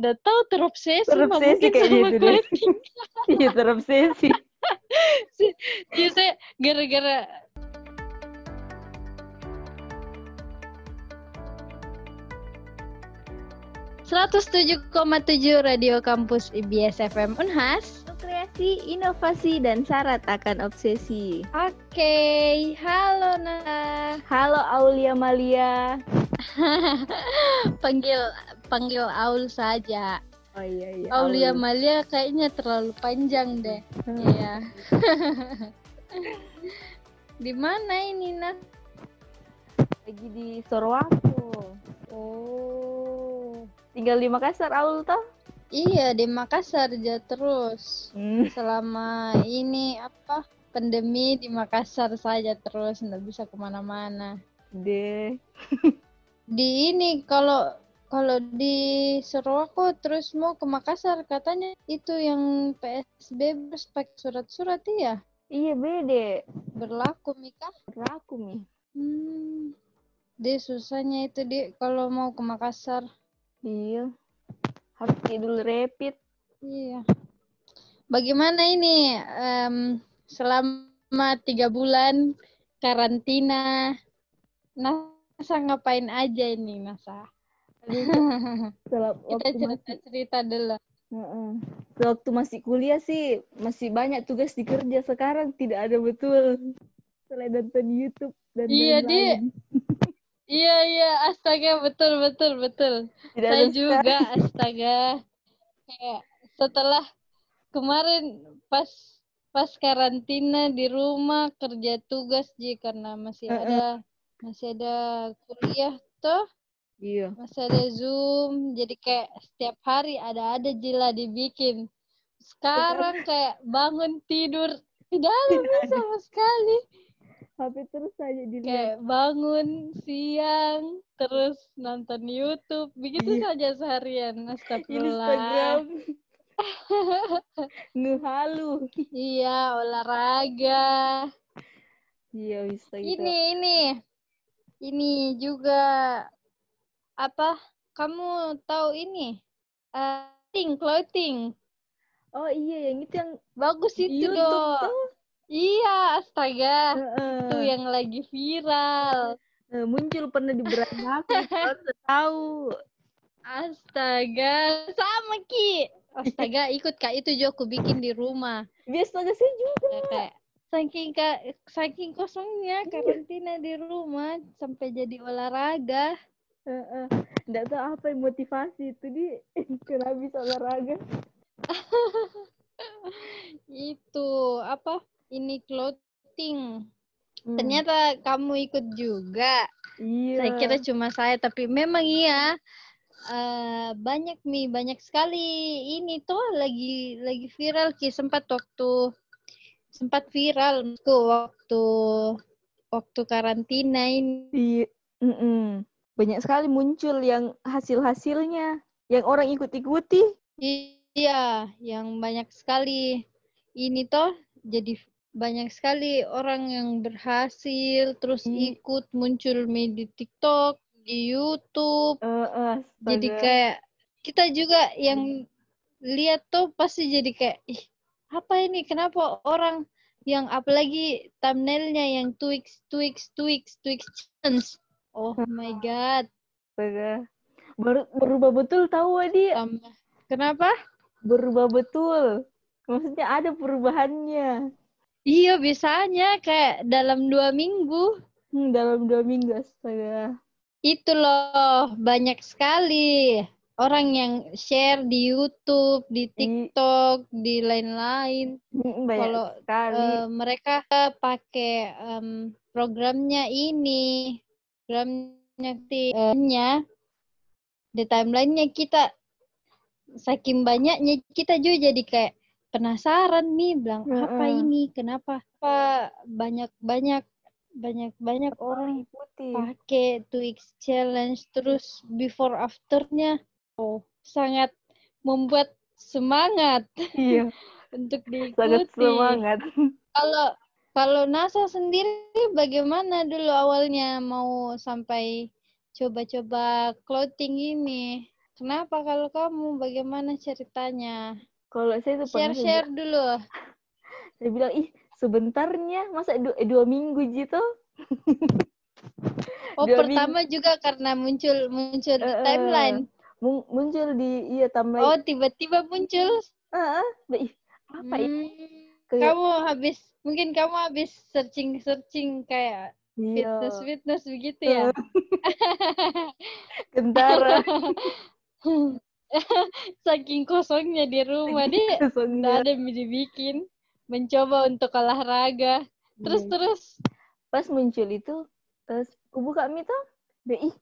nggak tahu terobsesi, terobsesi mungkin kayaknya sama itu deh. clothing. Iya terobsesi. Iya, saya gara-gara tujuh Radio Kampus IBS FM Unhas. Kreasi, inovasi, dan syarat akan obsesi. Oke, halo Nana. Halo Aulia Malia. panggil panggil Aul saja. Oh iya iya. Aulia Aul. Malia kayaknya terlalu panjang deh. Iya. Di mana ini, Nak? Lagi di Sorowako. Oh. Tinggal di Makassar Aul toh? Iya, di Makassar aja terus. Hmm. Selama ini apa? Pandemi di Makassar saja terus, nggak bisa ke mana-mana. Deh. Di ini kalau kalau di Sorowako terus mau ke Makassar katanya itu yang PSBB terus pakai surat-surat iya Iya bede. berlaku Mika. Raku nih. Hmm. Dia susahnya itu dia kalau mau ke Makassar. Iya. Harus dulu rapid. Iya. Bagaimana ini em, selama tiga bulan karantina? Nasa ngapain aja ini Nasa? Setelah Kita cerita-cerita dulu. Heeh. Waktu masih kuliah sih masih banyak tugas di kerja sekarang tidak ada betul. Selain nonton YouTube dan Iya, dia-. Iya iya astaga betul betul betul. Tidak Saya juga sekarang. astaga. Kayak setelah kemarin pas pas karantina di rumah kerja tugas ji karena masih Heeh. ada masih ada kuliah tuh Iya. masih ada zoom jadi kayak setiap hari ada ada jila dibikin sekarang kayak bangun tidur tidak ada sama sekali HP terus saja dilihat. kayak bangun siang terus nonton YouTube begitu Iya. saja seharian astagfirullah Instagram. Ngehalu. iya olahraga Iya bisa gitu. ini ini ini juga apa? Kamu tahu ini? Eh, clothing clothing. Oh iya yang itu yang bagus itu YouTube dong tuh. iya astaga. Heeh. itu yang lagi viral. Eh, muncul pernah di beranda aku tahu. astaga. Sama ki. Astaga ikut kak. Itu juga aku bikin di rumah. Biasa sih juga. Ya, kayak saking ka, saking kosongnya karantina di rumah sampai jadi olahraga Heeh. Nggak tahu apa yang motivasi itu di kenapa bisa olahraga. itu apa ini clothing Hmm. ternyata kamu ikut juga Iya. saya kira cuma saya tapi memang iya eh, banyak nih banyak sekali ini tuh lagi lagi viral ki sempat waktu sempat viral tuh waktu waktu karantina ini Iya. Mm-mm. Banyak sekali muncul yang hasil-hasilnya yang orang ikut-ikuti. Iya, yang banyak sekali ini toh jadi banyak sekali orang yang berhasil terus Hmm. ikut muncul di TikTok, di YouTube. Eh, Jadi astaga. kayak kita juga yang lihat tuh pasti jadi kayak ih, apa ini? Kenapa orang yang apalagi thumbnailnya yang Twix, Twix, Twix, Twix challenge. Oh my god. Astaga. Baru berubah betul tahu Adi. Tambah. Kenapa? Berubah betul. Maksudnya ada perubahannya. Iya, biasanya kayak dalam dua minggu. Hmm, dalam dua minggu astaga. Itu loh, banyak sekali orang yang share di YouTube, di TikTok, di lain-lain. Hmm, Kalau sekali. eh, mereka pakai em, programnya ini, programnya ti- eh, di timelinenya kita saking banyaknya kita juga jadi kayak penasaran nih bilang apa Heeh. ini kenapa apa banyak banyak banyak banyak orang ikuti. pakai Twix challenge terus before afternya oh sangat membuat semangat Iya, untuk sangat diikuti semangat. kalau kalau NASA sendiri bagaimana dulu awalnya mau sampai coba-coba clothing ini Kenapa kalau kamu? Bagaimana ceritanya? Kalau saya tuh pernah saya Share-share dulu. saya bilang ih sebentarnya masa dua, eh, dua minggu gitu Oh, Dua pertama juga karena muncul muncul di eh. timeline. Mun- muncul di iya Oh, timeline tiba-tiba muncul. Ah, ah, ih, apa ini Hmm, Kayak- kamu habis mungkin kamu habis searching-searching kayak iya fitness-fitness begitu ya. kentara Saking kosongnya di rumah dia nggak ada yang dibikin. Mencoba untuk olahraga. Terus Iya. terus. pas muncul itu eh, aku buka mi tuh deh ih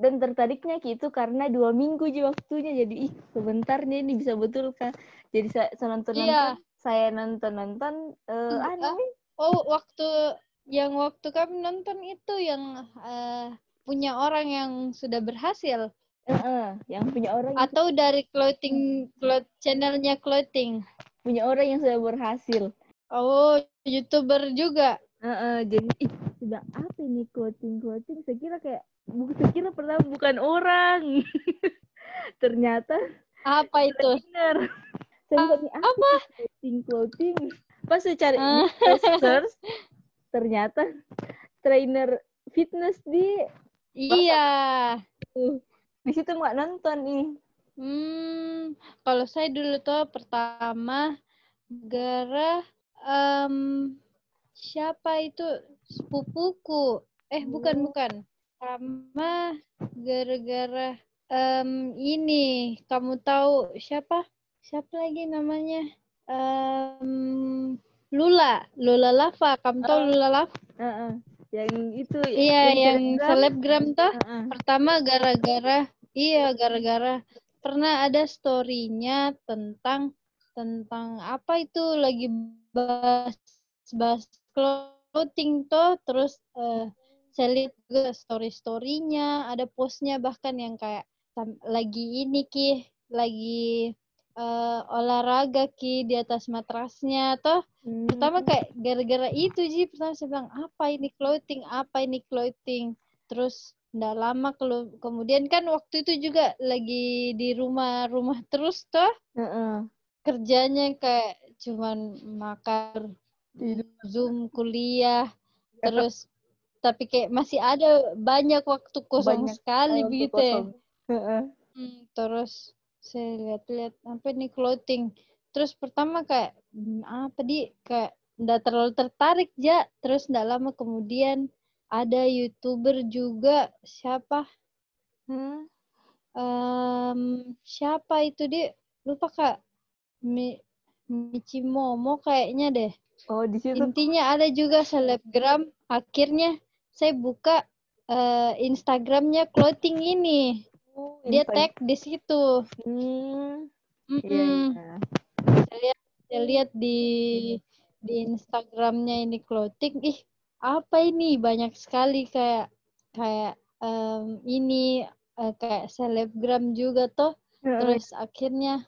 dan tertariknya gitu karena dua minggu aja waktunya jadi ih sebentar nih ini bisa betul kan jadi saya, saya nonton nonton Iya. Saya nonton nonton eh ah. Mi. Oh, waktu yang waktu kami nonton itu yang eh, punya orang yang sudah berhasil Eh, eh, yang punya orang yang- atau dari clothing cloth channelnya clothing. punya orang yang sudah berhasil Oh, youtuber juga. Eh, eh, jadi ih sudah apa ini clothing clothing saya kira kayak saya kira pertama bukan orang ternyata Apa itu? trainer saya buka nih apa clothing clothing pas saya cari Ah. di search ternyata trainer fitness di Iya. di situ nggak nonton nih Hmm, kalau saya dulu tuh pertama gara em, siapa itu sepupuku. Eh, bukan bukan. Sama gara-gara em, ini kamu tahu siapa? Siapa lagi namanya? Em, Lula, Lula Lava. Kamu tahu Oh. Lula Lava? Heeh. yang itu Iya, yang selebgram. selebgram tuh. Heeh. Pertama gara-gara iya gara-gara pernah ada story-nya tentang tentang apa itu lagi bahas bahas clothing tuh terus eh, saya lihat juga story-storynya ada postnya bahkan yang kayak lagi ini ki lagi eh, olahraga ki di atas matrasnya. Toh Hmm. pertama kayak gara-gara itu sih pertama saya bilang apa ini clothing apa ini clothing terus ndak lama kelu- kemudian kan waktu itu juga lagi di rumah-rumah terus toh. Heeh. kerjanya kayak cuman makan zoom kuliah. Terus tapi kayak masih ada banyak waktu kosong Banyak sekali begitu ya. Heeh. Hmm, terus saya lihat-lihat apa nih clothing. Terus pertama kayak "Hmm, apa di kayak ndak terlalu tertarik ya. Terus ndak lama kemudian ada youtuber juga siapa? Hmm. Em, siapa itu di lupa kak Mi, Michi Momo kayaknya deh. Oh di situ Intinya ada juga selebgram. Akhirnya saya buka eh, Instagramnya clothing ini. Dia tag di situ. Hmm. Iya. saya lihat saya lihat di di Instagramnya ini clothing ih apa ini banyak sekali kayak kayak em, ini eh, kayak selebgram juga toh terus akhirnya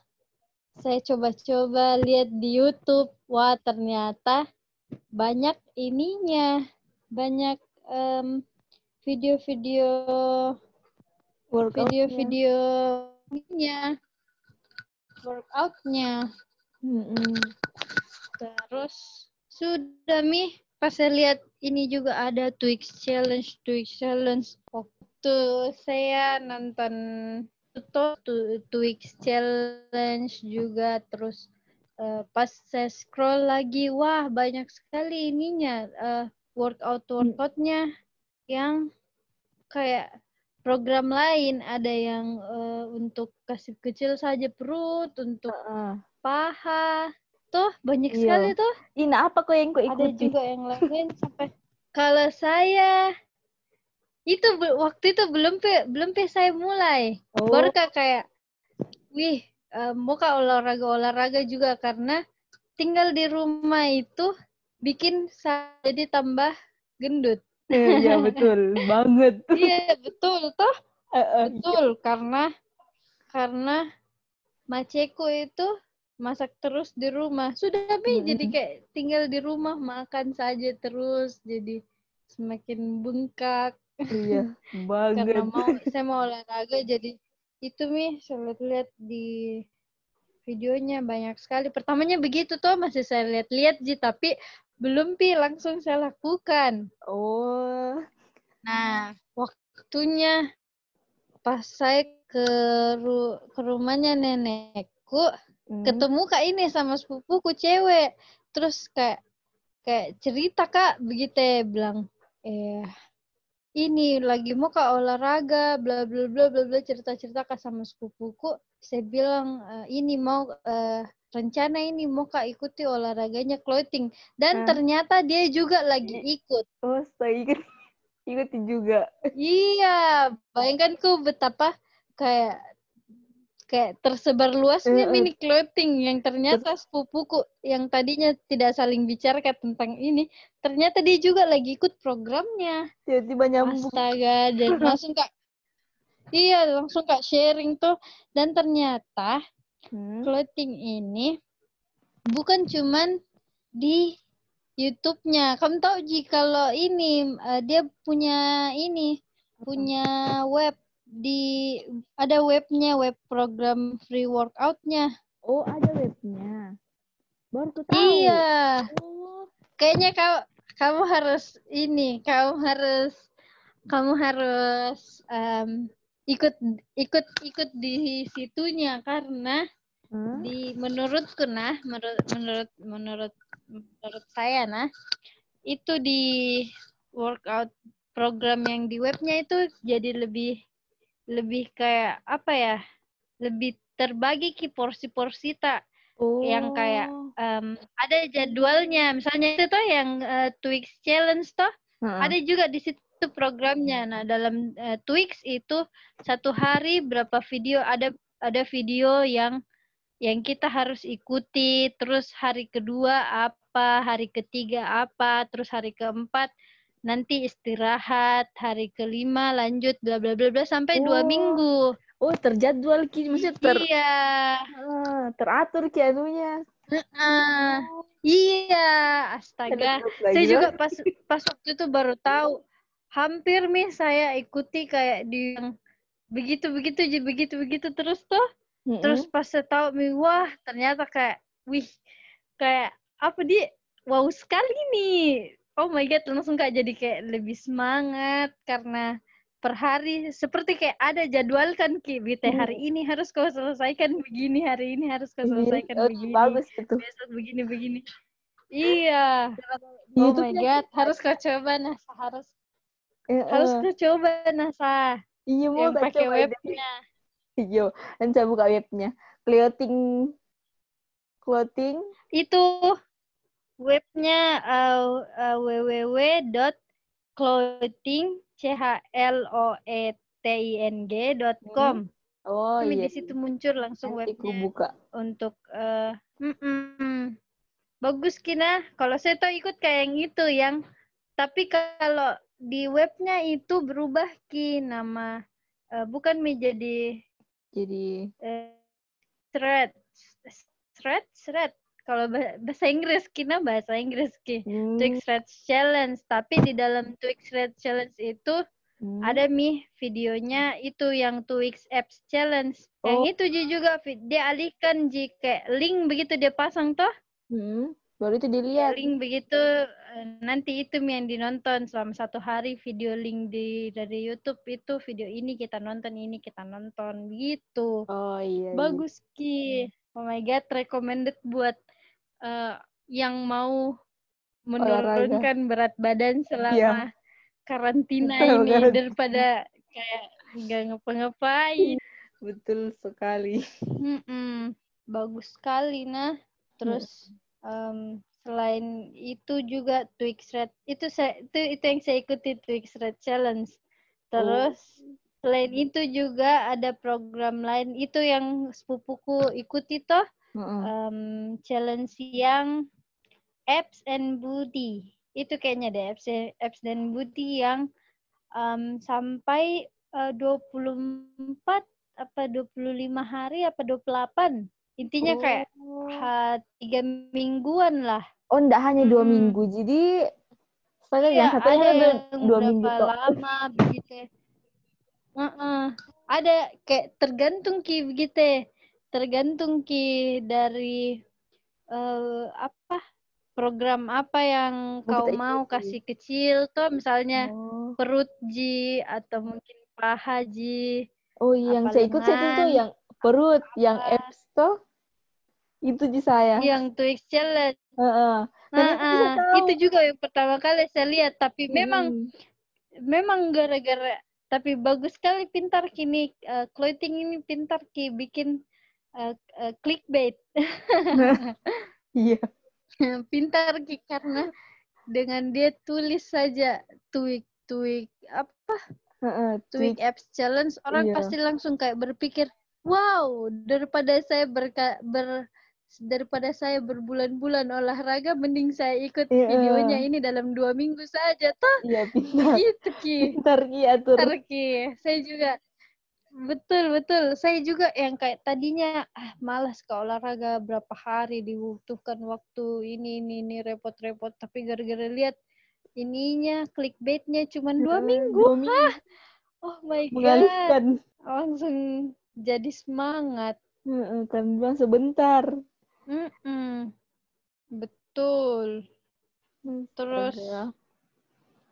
saya coba-coba lihat di YouTube wah ternyata banyak ininya banyak em, video-video. Video-video ininya workoutnya. Mm-mm. Terus sudah mi. Pas saya lihat ini juga ada Twix Challenge, Twix Challenge. Waktu saya nonton itu tu- Twix Challenge juga. Terus eh, pas saya scroll lagi wah banyak sekali ininya eh, workout workoutnya yang kayak program lain ada yang eh, untuk kasih kecil saja perut untuk Heeh. paha tuh banyak Iya. sekali tuh Ih, nah apa kok yang kau ada ikuti? juga yang lain sampai kalau saya itu waktu itu belum pe belum pe saya mulai Oh, baru kak kayak wih eh, mau kak olahraga olahraga juga karena tinggal di rumah itu bikin saya jadi tambah gendut iya betul banget. iya betul toh Heeh. betul karena karena maceku itu masak terus di rumah sudah Mi Mm-mm. jadi kayak tinggal di rumah makan saja terus jadi semakin bengkak Iya, karena banget. mau saya mau olahraga jadi itu mi saya lihat-lihat di videonya banyak sekali. Pertamanya begitu tuh masih saya lihat-lihat sih tapi belum pi langsung saya lakukan. Oh. Nah, waktunya pas saya ke ru ke rumahnya nenekku Hmm. ketemu kak ini sama sepupuku cewek terus kayak kayak cerita kak begitu ya bilang eh ini lagi mau kak olahraga bla bla bla bla bla cerita cerita kak sama sepupuku saya bilang "Eh, ini mau eh, rencana ini mau kak ikuti olahraganya clothing dan Hah? ternyata dia juga lagi ikut Oh, saya ikut ikuti juga. iya bayangkanku betapa kayak kayak tersebar luasnya Eh, eh. mini clothing yang ternyata sepupuku yang tadinya tidak saling bicara tentang ini ternyata dia juga lagi ikut programnya Tiba-tiba nyambung. astaga dan langsung kak iya langsung kak sharing tuh dan ternyata Hmm. clothing ini bukan cuman di YouTube-nya. Kamu tahu Ji kalau ini eh, dia punya ini punya web di ada webnya web program free workout-nya. Oh, ada webnya. Baru tahu. Iya, Oh, kayaknya kau kamu harus ini, kamu harus kamu harus em, ikut ikut ikut di situnya karena Hah? di menurutku nah menurut menurut menurut menurut saya nah itu di workout program yang di webnya itu jadi lebih lebih kayak apa ya lebih terbagi ki porsi-porsi tak Oh. yang kayak em, ada jadwalnya misalnya itu tuh yang eh, Twix challenge toh Heeh. ada juga di situ programnya. Nah, dalam eh, Twix itu satu hari berapa video ada ada video yang yang kita harus ikuti, terus hari kedua apa, hari ketiga apa, terus hari keempat nanti istirahat, hari kelima lanjut bla bla bla bla sampai dua Oh. minggu. Oh, terjadwal ki maksudnya ter Iya. ah, teratur ki anunya. Heeh. Iya, astaga. Saya juga pas pas waktu itu baru tahu. Hampir nih saya ikuti kayak di yang begitu begitu jadi begitu begitu terus tuh. Terus pas saya tahu nih, wah ternyata kayak wih kayak apa dia wow sekali nih. Oh my god, langsung kayak jadi kayak lebih semangat karena per hari seperti kayak ada jadwal kan Ki, Bite hari ini harus kau selesaikan begini, hari ini harus kau selesaikan oh, begini bagus itu. besok begini begini iya Di oh my YouTube-nya god harus kau coba Nasa harus Eh, harus kau coba Nasa Iya mau yang pakai webnya Iya, dan saya buka webnya. Clothing clothing itu webnya uh, uh, www.clothing c h l o e t i n g dot com Oh Kami iya. di situ muncul langsung Nanti webnya buka. untuk eh mm-mm. bagus kina kalau saya tahu ikut kayak yang itu yang tapi kalau di webnya itu berubah ki. Nama eh, bukan menjadi Jadi eh, thread. Thread? Thread. Kalau bah- bahasa Inggris kina bahasa Inggris ki. Hmm, Twix Thread Challenge. Tapi di dalam Twix Thread Challenge itu hmm. ada mi videonya itu yang Twix Apps Challenge. Yang Oh. itu Ji juga dia alihkan Ji kayak link begitu dia pasang toh? Hmm, baru itu dilihat. link begitu nanti itu yang dinonton selama satu hari video link di dari YouTube itu video ini kita nonton ini kita nonton gitu Oh iya. iya. bagus Ki oh my god recommended buat eh, yang mau menurunkan berat badan selama karantina Selama ini karantina. daripada kayak nggak ngapa-ngapain Betul sekali. Mm-mm. bagus sekali nah terus em, selain itu juga Twix Red. Itu saya itu itu yang saya ikuti Twix Red Challenge. Terus selain itu juga ada program lain. Itu yang sepupuku ikuti toh Heeh. em, challenge yang apps and booty. Itu kayaknya deh apps apps dan booty yang em, sampai eh, 24 apa 25 hari apa 28 intinya kayak Oh. ha, tiga mingguan lah Oh, enggak hanya dua Mm-mm. minggu. Jadi saya Iya, yang satunya ada yang dua berapa minggu toh. lama begitu Heeh. ada kayak tergantung ki begitu tergantung ki dari eh apa program apa yang Mau kau mau kasih kecil tuh misalnya Oh, perut ji atau mungkin paha ji oh yang apa saya ikut saya itu tuh yang perut, yang apa. abs tuh itu di saya. yang Twix challenge bisa Nah, tahu. itu juga yang pertama kali saya lihat tapi memang Mm-mm. memang gara-gara tapi bagus sekali pintar kini eh, clothing ini pintar ki bikin eh, eh, clickbait Iya. pintar ki karena dengan dia tulis saja tweak tweak apa Heeh, tweak apps challenge orang Iya. pasti langsung kayak berpikir wow daripada saya berka ber daripada saya berbulan-bulan olahraga mending saya ikut Iya. videonya ini dalam dua minggu saja toh Iya pintar. gitu ki Pintar Ki atur. Ki. Saya juga betul betul. Saya juga yang kayak tadinya ah malas ke olahraga berapa hari dibutuhkan waktu ini ini ini repot-repot tapi gara-gara lihat ininya clickbaitnya cuma dua minggu. Dua minggu. Oh my god. Mengalihkan. Langsung jadi semangat. Heeh, kan bilang sebentar. Mm-mm. Betul. Hmm, Terus ya.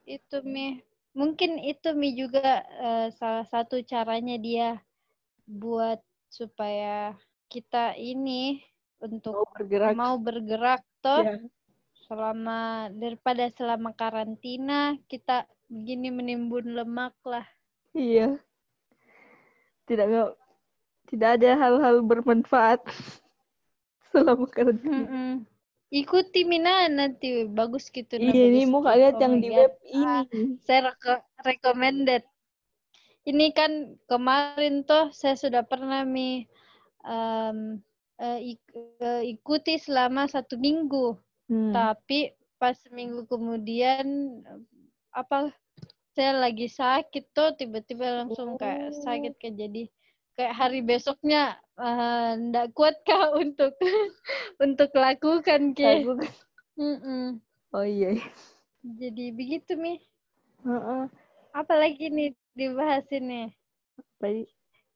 itu Mi. Mungkin itu Mi juga eh, salah satu caranya dia buat supaya kita ini Mau untuk bergerak. mau bergerak toh Ya. selama daripada selama karantina kita begini menimbun lemak lah. Iya. Tidak tidak ada hal-hal bermanfaat selama karantina. Mm-mm. Ikuti Mina nanti bagus gitu nah, Iya, ini mau Oh yang di God. web Ah, ini. saya reko- recommended. Ini kan kemarin tuh saya sudah pernah mi em, eh, ik- eh, ikuti selama satu minggu, Hmm. tapi pas minggu kemudian apa saya lagi sakit tuh tiba-tiba langsung kayak Oh. sakit kayak jadi kayak hari besoknya eh, ndak kuat kak untuk untuk lakukan ke. Aku- Mm-mm. Oh iya. Jadi begitu mi. Heeh. Apalagi nih dibahas ini? Apa ini?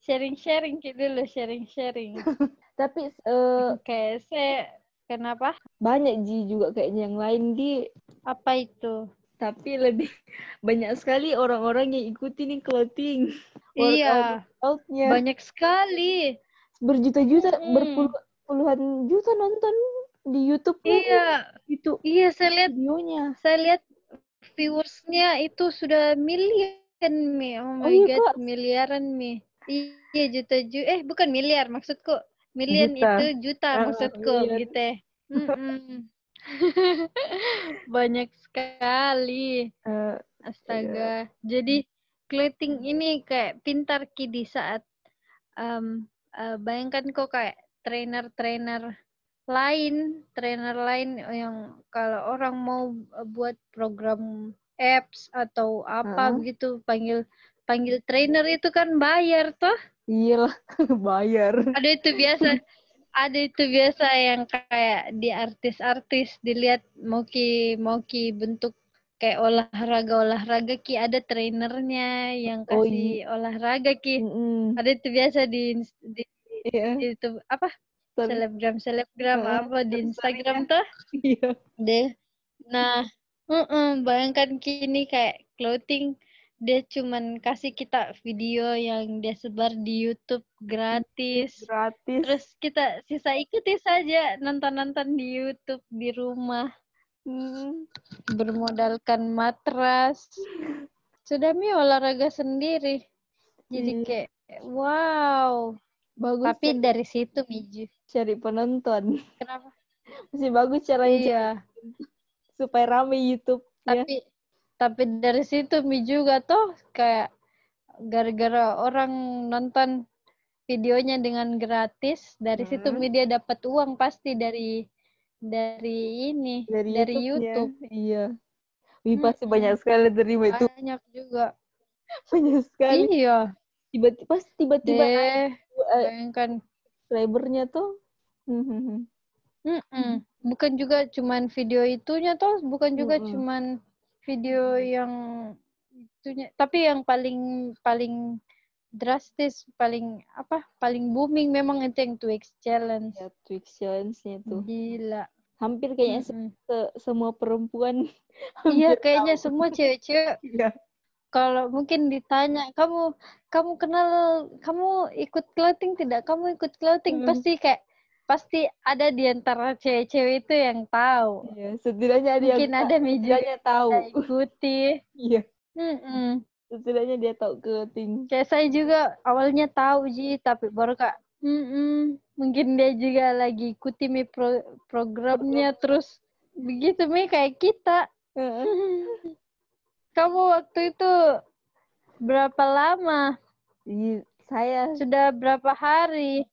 Sharing-sharing gitu dulu, sharing-sharing. Tapi eh, Kayak saya, kenapa? banyak Ji juga kayaknya yang lain di Apa itu? Tapi lebih banyak sekali orang-orang yang ikuti nih clothing. Iya, Workout-nya. banyak sekali. Berjuta-juta, Mm-mm. berpuluhan juta nonton di YouTube Iya, itu iya saya lihat, videonya. saya lihat viewersnya itu sudah miliaran mi. Oh my iya, god, Kak. miliaran mi. Iya juta juta, eh bukan miliar maksudku. Juta. itu juta Ah, maksudku miliar. gitu. ya. Banyak sekali. Eh, Astaga. Jadi clothing ini kayak pintar ki di saat em, eh, bayangkan kok kayak trainer-trainer lain, trainer lain yang kalau orang mau eh, buat program apps atau apa Heeh. begitu panggil panggil trainer itu kan bayar toh. iyalah bayar. Ada itu biasa. Ada itu biasa yang kayak di artis-artis dilihat mau ki mau ki bentuk kayak olahraga olahraga ki ada trainernya yang Oh, kasih olahraga ki. Mm-mm. Ada itu biasa di di, Iya. di itu apa Sorry. selebgram selebgram Heeh, apa di. Instagram tuh Iya. deh. Nah, mm-mm, bayangkan kini kayak clothing dia cuman kasih kita video yang dia sebar di YouTube gratis. Gratis. Terus kita sisa ikuti saja nonton-nonton di YouTube di rumah Hmm. bermodalkan matras. Sudah mi olahraga sendiri. Jadi Iya. kayak wow. Bagus Tapi cari, dari situ Miju. cari penonton. Kenapa? Masih bagus caranya Iya. supaya rame YouTube ya. Tapi dari situ Mi juga tuh kayak gara-gara orang nonton videonya dengan gratis, dari situ Hmm. Mi dia dapat uang pasti dari dari ini, dari, dari YouTube-nya. YouTube. Iya. Wih, pasti Mm-mm. banyak sekali terima itu. Banyak juga. Banyak sekali. Iya, Tiba-tiba pas tiba-tiba eh, Bayangkan. subscribernya tuh. Hmm. Mm-mm. Bukan juga cuman video itunya toh, bukan juga Mm-mm. cuman video yang itunya, tapi yang paling paling drastis paling apa paling booming memang itu yang Twix challenge Ya, Twix challenge-nya tuh. gila Hampir kayaknya Mm-mm. se- semua perempuan. iya kayaknya tahu. semua cewek-cewek Iya. kalau mungkin ditanya kamu kamu kenal kamu ikut clothing tidak kamu ikut clothing Hmm. pasti kayak pasti ada di antara cewek-cewek itu yang tahu. Iya, setidaknya ada yang mungkin ada nih juga setidaknya tahu. yang ikuti Iya, Mm-mm. setidaknya dia tahu clothing. kayak saya juga awalnya tahu ji tapi baru kak mm mungkin dia juga lagi ikuti mi pro- programnya terus begitu mi kayak kita. Heeh. kamu waktu itu berapa lama? Iya, saya sudah berapa hari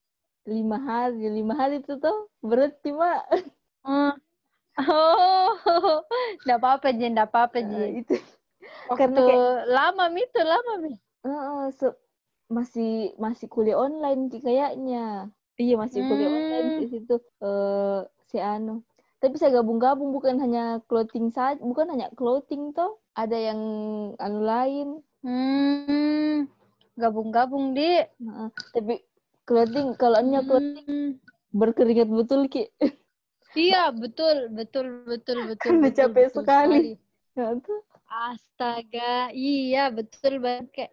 lima hari, lima hari itu tuh berarti mak. Hmm. Oh, enggak apa-apa Ji, enggak apa-apa Nah, Ji. itu Waktu karena kayak- lama mi itu lama mi. Heeh, se- masih masih kuliah online kayaknya. Iya masih kuliah Hmm. online di situ eh si Anu. Tapi saya gabung-gabung bukan hanya clothing saja, bukan hanya clothing toh. Ada yang anu lain. Hmm. Gabung-gabung di. Heeh, tapi clothing kalau anu clothing Hmm. berkeringat betul Ki. Iya, betul, betul, betul, betul. Karena betul, capek betul sekali. sekali. Tuh. Astaga, iya betul banget kayak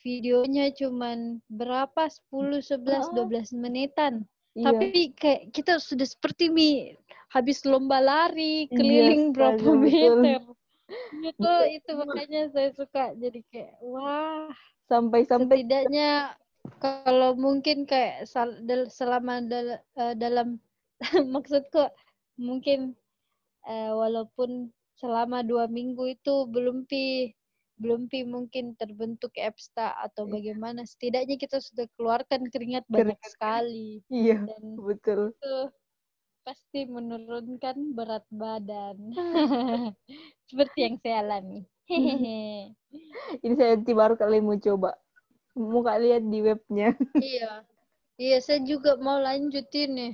videonya cuman berapa 10, 11, Oh. 12 menitan. Iya. Tapi kayak kita sudah seperti mi habis lomba lari Iya, keliling berapa astaga, betul. meter. Itu itu makanya saya suka jadi kayak wah sampai-sampai setidaknya kalau mungkin kayak selama dal- eh, dalam maksudku mungkin eh, walaupun selama dua minggu itu belum pi belum pi mungkin terbentuk EPSTA atau Iya. bagaimana setidaknya kita sudah keluarkan keringat banyak Keringat. sekali iya, dan betul. itu pasti menurunkan berat badan seperti yang saya alami hehehe Ini saya nanti baru kali mau coba. Mau kak lihat di webnya. iya iya saya juga mau lanjutin nih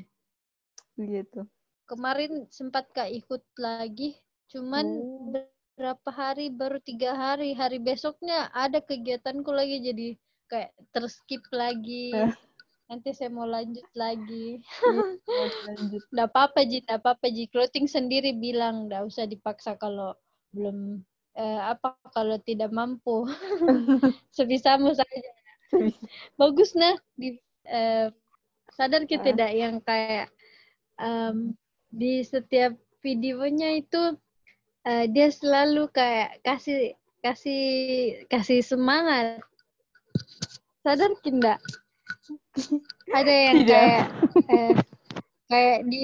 gitu. kemarin sempat kak ikut lagi cuman Oh. berapa hari baru tiga hari hari besoknya ada kegiatanku lagi jadi kayak terskip lagi Eh. nanti saya mau lanjut lagi Iya, lanjut. nggak apa-apa ji nggak apa-apa ji clothing sendiri bilang nggak usah dipaksa kalau belum eh, apa kalau tidak mampu? Sebisamu saja bagus nah. Di eh, sadar kita Ah. tidak yang kayak em, di setiap videonya itu eh, dia selalu kayak kasih kasih kasih semangat. Sadar tidak? Ada yang Tidak. kayak eh, kayak di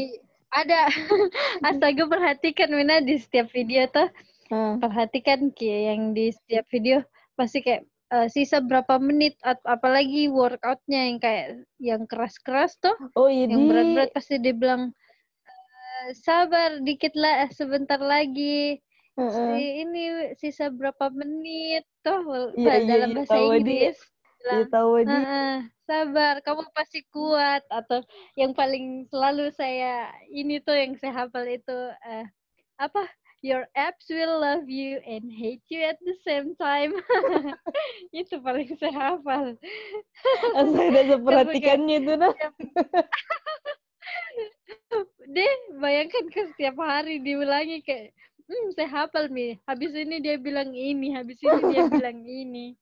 ada. Astaga perhatikan Mina di setiap video tuh Ah, perhatikan ki yang di setiap video pasti kayak eh, sisa berapa menit at- apalagi workoutnya yang kayak yang keras-keras tuh. Oh iya yang berat-berat pasti dia bilang "Eh, sabar dikit lah sebentar lagi. Heeh. Si- ini sisa berapa menit tuh iya, dalam iya, bahasa tahu, Di. Inggris bilang tahu di. "Heeh, sabar kamu pasti kuat. Atau yang paling selalu saya ini tuh yang saya hafal itu eh, apa your abs will love you and hate you at the same time. Itu paling saya hafal. Saya ada seperhatikannya itu nah. deh bayangkan ke setiap hari diulangi kayak hmm saya hafal nih. Habis ini dia bilang ini habis ini dia bilang ini.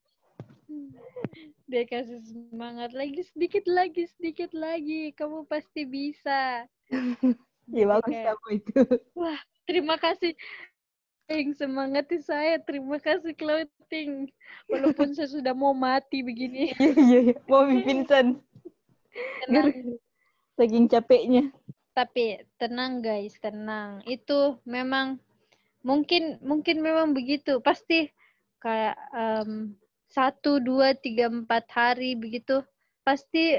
Dia kasih semangat lagi sedikit lagi sedikit lagi. Kamu pasti bisa. Ya bagus sama itu. Terima kasih. Yang semangati saya. Terima kasih clothing. Walaupun saya sudah mau mati begini. Iya iya iya. Mau pingsan saking capeknya. tapi tenang guys tenang. Itu memang mungkin mungkin memang begitu. Pasti kayak em, satu dua tiga empat hari begitu. Pasti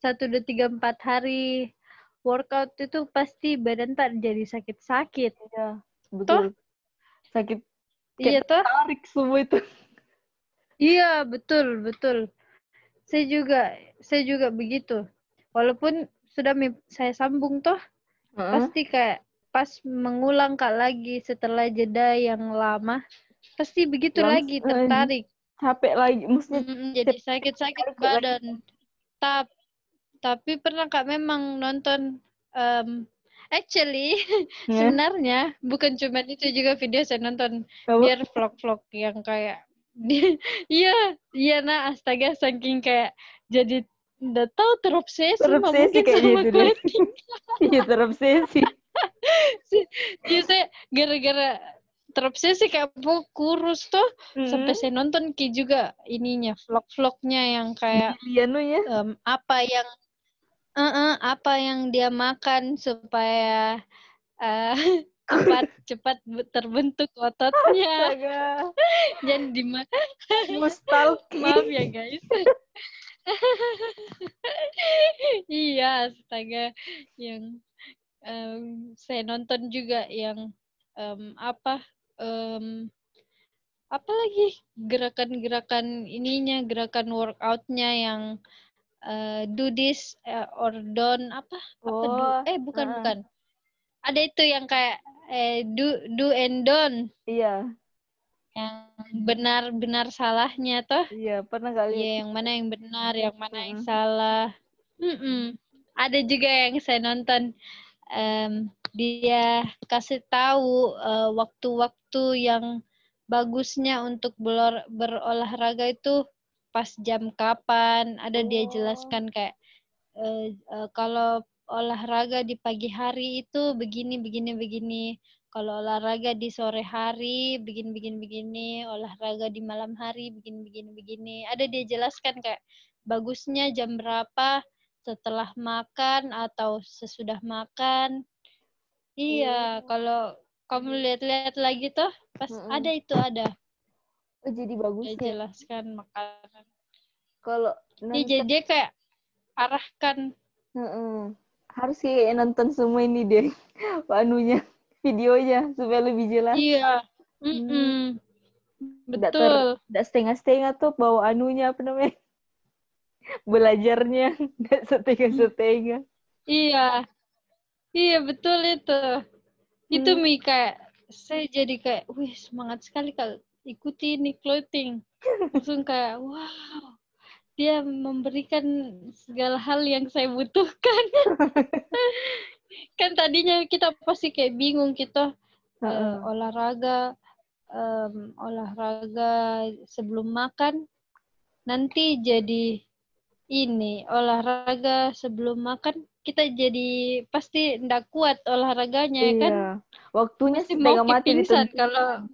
satu dua tiga empat hari workout itu pasti badan tak jadi sakit-sakit Iya, betul. Sakit iya toh tarik semua itu. iya betul betul saya juga saya juga begitu walaupun sudah saya sambung toh Heeh. pasti kayak pas mengulang kak lagi setelah jeda yang lama pasti begitu lagi tertarik capek lagi maksudnya Mm-mm, jadi sakit-sakit Takut lagi. badan. Tap, tapi pernah kak memang nonton em, actually ya, sebenarnya bukan cuma itu juga video saya nonton apa? biar vlog-vlog yang kayak iya iya nah astaga saking kayak jadi udah tahu terobsesi Terobsesi mungkin sama gitu clothing. iya terobsesi Iya saya gara-gara terobsesi kayak mau kurus tuh sampai Mm-mm. saya nonton ki juga ininya vlog-vlognya yang kayak ya em, apa yang eh, apa yang dia makan supaya eh, cepat cepat terbentuk ototnya? Jangan dimakan mustalki maaf ya guys. Iya astaga. Yang em, saya nonton juga yang em, apa em, apa lagi? Gerakan-gerakan ininya gerakan workoutnya yang eh, do this eh, or don't apa? Apa do? Oh eh bukan ah. bukan. Ada itu yang kayak eh, do do and don't. Iya. Yang benar-benar salahnya toh. Iya pernah kali. Iya, yang mana yang benar, yang mana yang salah. Mm-mm. Ada juga yang saya nonton, em, dia kasih tahu eh, waktu-waktu yang bagusnya untuk berolahraga itu pas jam kapan. Ada dia Oh. jelaskan kayak eh, eh, kalau olahraga di pagi hari itu begini, begini, begini. Kalau olahraga di sore hari, begini, begini, begini. Olahraga di malam hari, begini, begini, begini. Ada dia jelaskan kayak bagusnya jam berapa setelah makan atau sesudah makan. Iya, Oh. kalau kamu lihat-lihat lagi tuh, pas Mm-mm. ada itu ada. Oh jadi bagus Dia ya jelaskan makanan. kalau Iya, nonton jadi dia kayak arahkan. Heeh. harus kayak nonton semua ini deh anunya videonya supaya lebih jelas Iya. Ter- Betul. tidak setengah-setengah tuh bawa anunya apa namanya belajarnya tidak setengah-setengah Iya. Iya, betul itu. Itu Hmm. Mi kayak saya jadi kayak, wih semangat sekali kak ikuti ini clothing. Langsung kayak, wow, dia memberikan segala hal yang saya butuhkan. kan tadinya kita pasti kayak bingung kita eh, Heeh. olahraga, em, olahraga sebelum makan, nanti jadi ini olahraga sebelum makan kita jadi pasti ndak kuat olahraganya iya kan waktunya pasti mau mati pingsan kalau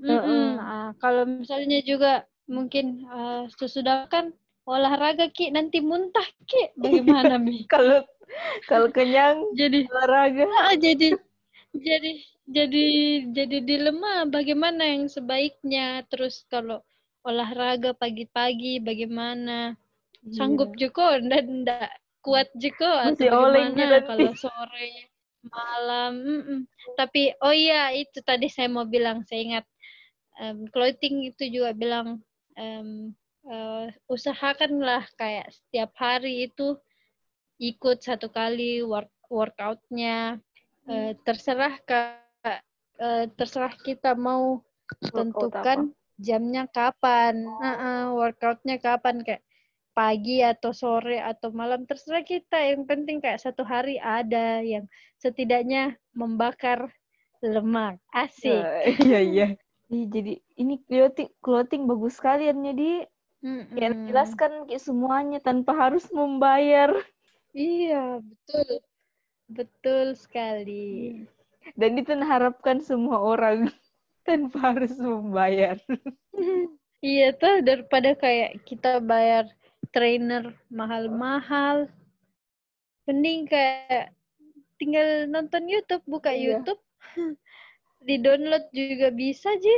Heeh. Mm-mm. Ah, kalau misalnya juga mungkin eh, sesudah kan olahraga ki nanti muntah ki. Bagaimana mi? Kalau kalau kenyang jadi olahraga. Ah, jadi jadi jadi jadi dilema bagaimana yang sebaiknya. Terus kalau olahraga pagi-pagi bagaimana? Sanggup juga dan ndak kuat juga atau Masih bagaimana kalau sore malam? Mm-mm. tapi oh iya itu tadi saya mau bilang saya ingat em, clothing itu juga bilang em, eh, usahakanlah kayak setiap hari itu ikut satu kali work workoutnya. Eh, terserah kak eh, terserah kita mau Workout tentukan jamnya kapan Heeh, workoutnya kapan kayak pagi atau sore atau malam. Terserah kita yang penting kayak satu hari ada yang setidaknya membakar lemak. Asik. Eh, iya iya Ih, jadi ini clothing clothing bagus sekalian jadi kayak Mm-mm. menjelaskan kayak semuanya tanpa harus membayar iya betul betul sekali dan itu harapkan semua orang tanpa harus membayar Iya tuh daripada kayak kita bayar trainer mahal-mahal. Mending kayak tinggal nonton YouTube, buka Iya. YouTube. Di-download juga bisa, Ji.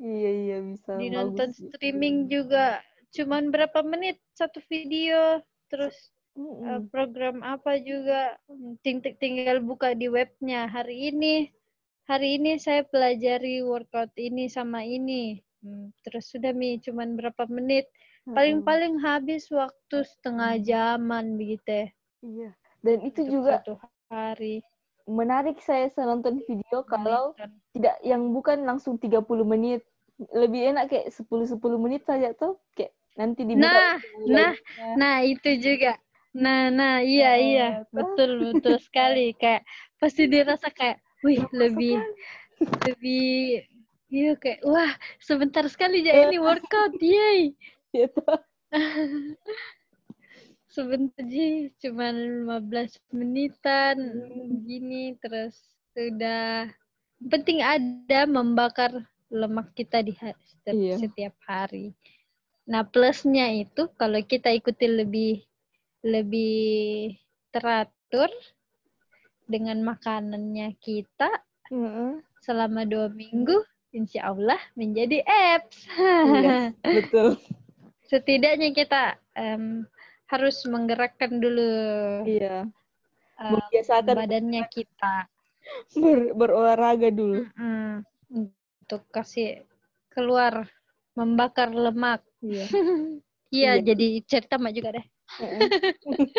iya iya bisa Di nonton sih. streaming juga cuman berapa menit satu video. Terus Mm-mm. eh, program apa juga ting ting- tinggal buka di webnya. Hari ini hari ini saya pelajari workout ini sama ini. Hmm, terus sudah Mi cuman berapa menit paling-paling habis waktu setengah jaman begitu ya, iya dan itu untuk juga satu hari menarik saya nonton video kalau tidak yang bukan langsung 30 menit lebih enak kayak 10 10 menit saja tuh kayak nanti dibuka Nah, lagi. nah, nah itu juga. Nah, nah, iya, Nah, iya, tuh. betul, betul sekali. Kayak pasti dirasa kayak, wih, lebih, lebih, iya kayak, wah, sebentar sekali ya ini workout, yay. gitu. Sebentar sih, cuma 15 menitan, Hmm. gini, terus sudah. Penting ada membakar lemak kita di ha- setiap, Iya. setiap hari. Nah, plusnya itu kalau kita ikuti lebih lebih teratur dengan makanannya kita Mm-mm. selama dua minggu, insya Allah menjadi abs. Iya, betul. Setidaknya kita em, harus menggerakkan dulu Iya. Membiasakan badannya kita ber- berolahraga dulu. Mm, untuk kasih keluar membakar lemak. Iya. Iya, Iya. jadi cerita mak juga deh.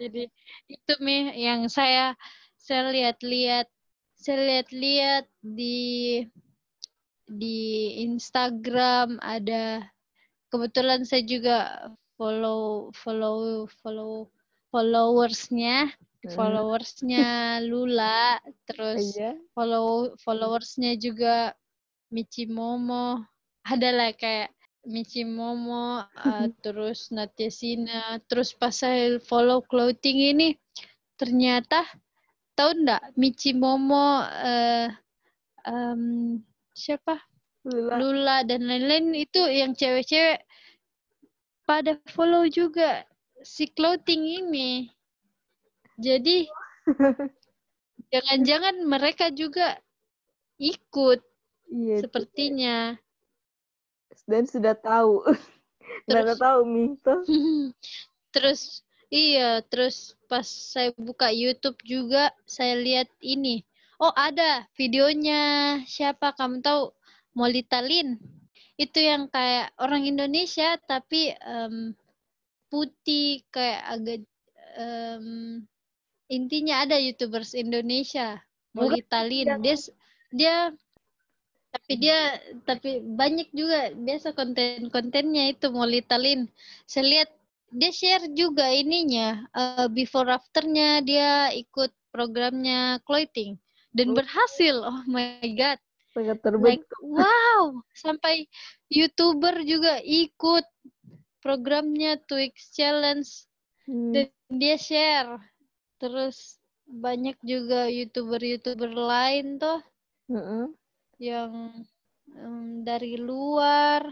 Jadi itu mi yang saya saya lihat-lihat saya lihat-lihat di di Instagram ada kebetulan saya juga follow follow follow followersnya Mm. followersnya Lula terus Iya. follow followersnya juga Michi Momo adalah kayak Michi Momo uh, terus Natya Sina terus pas saya follow clothing ini ternyata tahu ndak Michi Momo eh em, siapa Lula. Lula dan lain-lain itu yang cewek-cewek pada follow juga si clothing ini jadi jangan-jangan mereka juga ikut Iya. sepertinya Dan sudah tahu. Sudah Terus- tahu Mi tuh. terus iya terus pas saya buka YouTube juga saya lihat ini oh ada videonya siapa kamu tahu Molita Lin itu yang kayak orang Indonesia tapi em, putih kayak agak em, intinya ada YouTubers Indonesia Bukan Molita Lin yang- dia dia tapi dia tapi banyak juga biasa konten-kontennya itu Molita Lin saya lihat dia share juga ininya eh, before afternya dia ikut programnya clothing dan Oh. berhasil. Oh my god Sangat like terbentuk. wow sampai youtuber juga ikut programnya Twix Challenge Hmm. dan dia share terus banyak juga youtuber-youtuber lain tuh Heeh. yang em, dari luar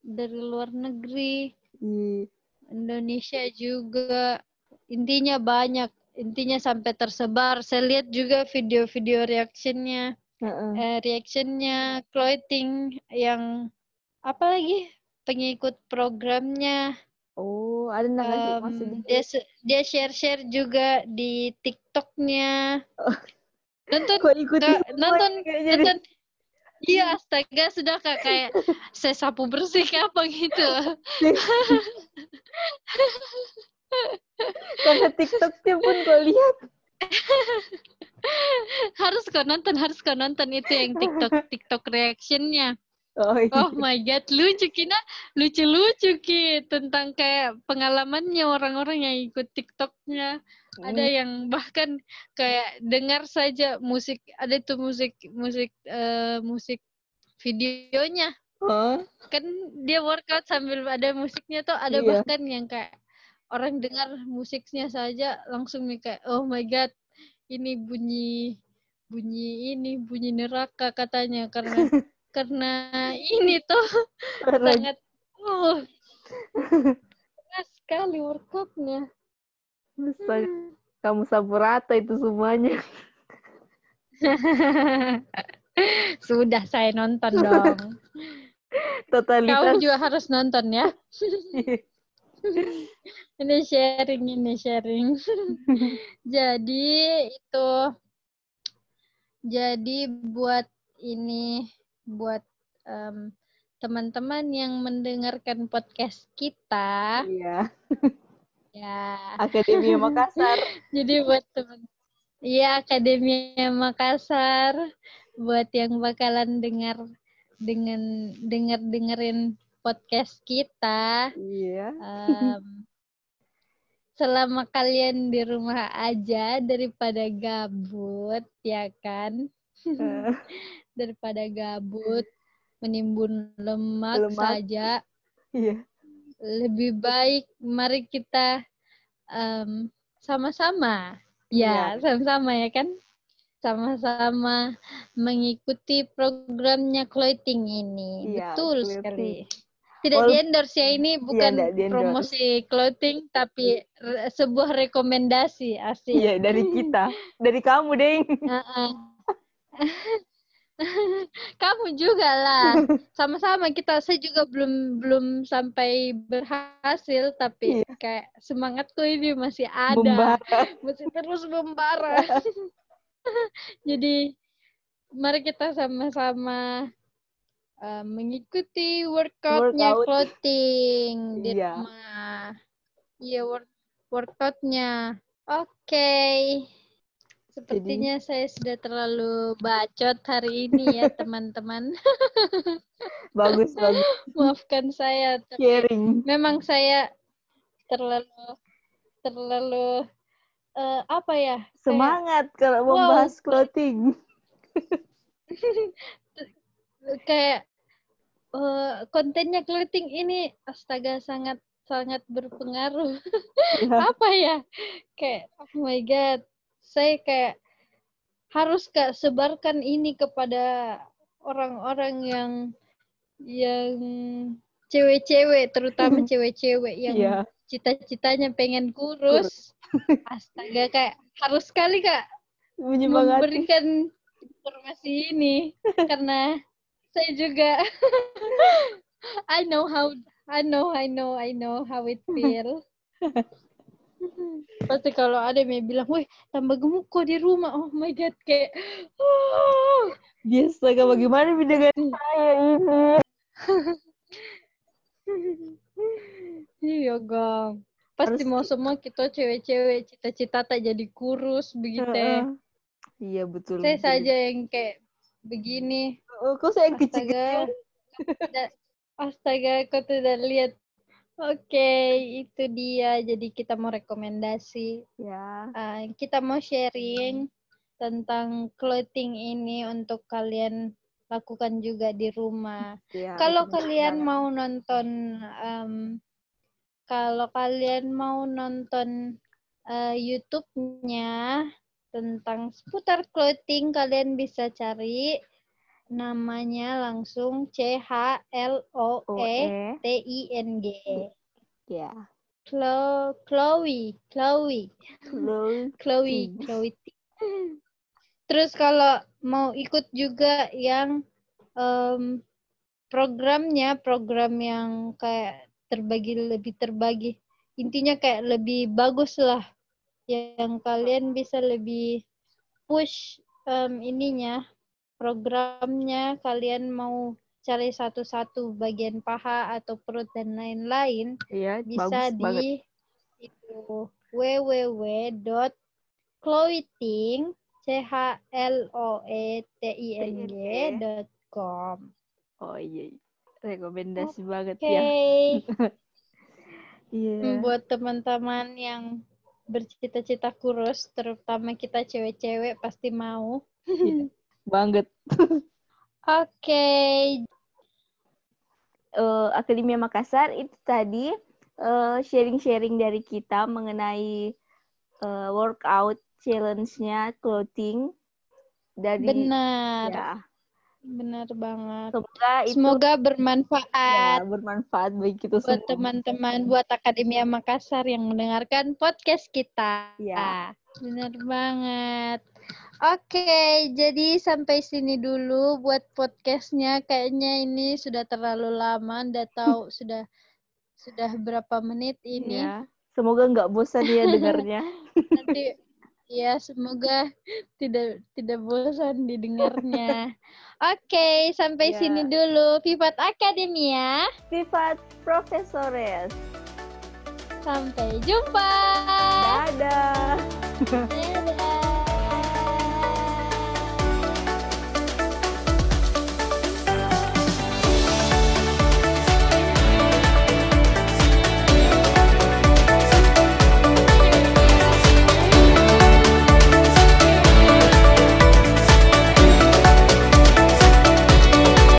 dari luar negeri Iya. Indonesia juga intinya banyak intinya sampai tersebar saya lihat juga video-video reactionnya Eh, reactionnya clothing yang apa lagi pengikut programnya Oh, ada nggak maksudnya? dia dia share share juga di TikToknya Oh. nonton Kok ikuti Kak, semua nonton jadi? nonton iya astaga sudah kak kayak saya sapu bersih kayak apa gitu Karena TikToknya pun kau lihat. harus kau nonton harus kau nonton itu yang TikTok TikTok reactionnya Oh, iya. oh my god lucu kina lucu lucu ki tentang kayak pengalamannya orang-orang yang ikut TikToknya ada Hmm. yang bahkan kayak dengar saja musik ada tuh musik musik eh, musik videonya Hah? kan dia workout sambil ada musiknya tuh ada Iya. bahkan yang kayak orang dengar musiknya saja langsung nih kayak oh my god ini bunyi bunyi ini bunyi neraka katanya. Karena karena ini tuh sangat oh keras sekali workoutnya Astaga, Kamu sapu rata itu semuanya. sudah saya nonton dong. Totalitas. kamu juga harus nonton ya ini sharing ini sharing jadi itu jadi buat ini buat em, teman-teman yang mendengarkan podcast kita Iya. ya Akademi Makassar. jadi buat teman Iya Akademi Makassar buat yang bakalan dengar dengan denger dengerin podcast kita. Iya. Em, selama kalian di rumah aja daripada gabut, ya kan? Eh, Daripada gabut, menimbun lemak, Lemak. saja, Iya. lebih baik mari kita em, sama-sama, ya, Iya. sama-sama ya kan? Sama-sama mengikuti programnya clothing ini. Iya, Betul clothing. sekali. Tidak Wal- di endorse ya ini bukan nggak di-endorse. promosi clothing tapi re- sebuah rekomendasi asik. Iya, dari kita. Dari kamu. Heeh. Kamu juga lah. Sama-sama kita. Saya juga belum belum sampai berhasil tapi Iya. kayak semangatku ini masih ada. Membara. Masih terus membara. Jadi mari kita sama-sama uh, mengikuti workoutnya Workout. clothing di Iya. rumah. Iya work workoutnya. Oke. Sepertinya saya sudah terlalu bacot hari ini ya teman-teman. Bagus, bagus. Maafkan saya. tapi Sharing. Memang saya terlalu terlalu eh, apa ya? kayak- Semangat kalau Wow. membahas clothing. kayak eh, kontennya clothing ini astaga sangat sangat berpengaruh. Ya. Apa ya? Kayak oh my god. Saya kayak harus kak sebarkan ini kepada orang-orang yang yang cewek-cewek terutama cewek-cewek yang Iya. cita-citanya pengen kurus. Astaga kayak harus sekali kak Menyemangati. memberikan informasi ini karena saya juga I know how I know I know I know how it feel. Pasti kalau ada yang bilang, "Wih, tambah gemuk kok di rumah." Oh my god, kayak oh. Biasa, Kak. Bagaimana dengan saya ini? Iya, Gang. Pasti Harus mau semua kita cewek-cewek cita-cita tak jadi kurus begitu. Heeh. Iya, betul. Saya betul. saja yang kayak begini. Oh, kok saya kecil-kecil? Astaga, kau tidak lihat. Oke, itu dia. Jadi kita mau rekomendasi. Ya. Ah, kita mau sharing tentang clothing ini untuk kalian lakukan juga di rumah. ya Kalau kalian banget. mau nonton, em, kalau kalian mau nonton eh, YouTube-nya tentang seputar clothing, kalian bisa cari namanya langsung C H L O E eh. T I N G. Ya. Chlo- Chloe, Chloe, Clothing. Chloe, Chloe. Terus kalau mau ikut juga yang em, programnya, program yang kayak terbagi lebih terbagi. Intinya kayak lebih bagus lah. Yang kalian bisa lebih push em, ininya, programnya kalian mau cari satu-satu bagian paha atau perut dan lain-lain Iya, bisa bagus banget. di itu www.clothing c h l o e t i n g dot com. Oh iya. Rekomendasi banget Oke, ya. Iya. buat teman-teman yang bercita-cita kurus, terutama kita cewek-cewek pasti mau. Iya. Banget. Oke, eh, Akademia Makassar itu tadi eh, sharing-sharing dari kita mengenai eh, workout challenge-nya clothing dari benar, ya. Benar banget. Semoga itu Semoga ya, bermanfaat. bermanfaat bagi kita buat semua. teman-teman buat Akademia Makassar yang mendengarkan podcast kita. Ya. Benar banget. Oke, jadi sampai sini dulu buat podcastnya. Kayaknya ini sudah terlalu lama, Anda tahu sudah sudah berapa menit ini. Ya. Semoga nggak bosan ya dengarnya. Nanti ya semoga tidak tidak bosan didengarnya. Oke, sampai Ya. sini dulu Vivat Akademia. Vivat Profesores. Sampai jumpa. Dadah. Dadah.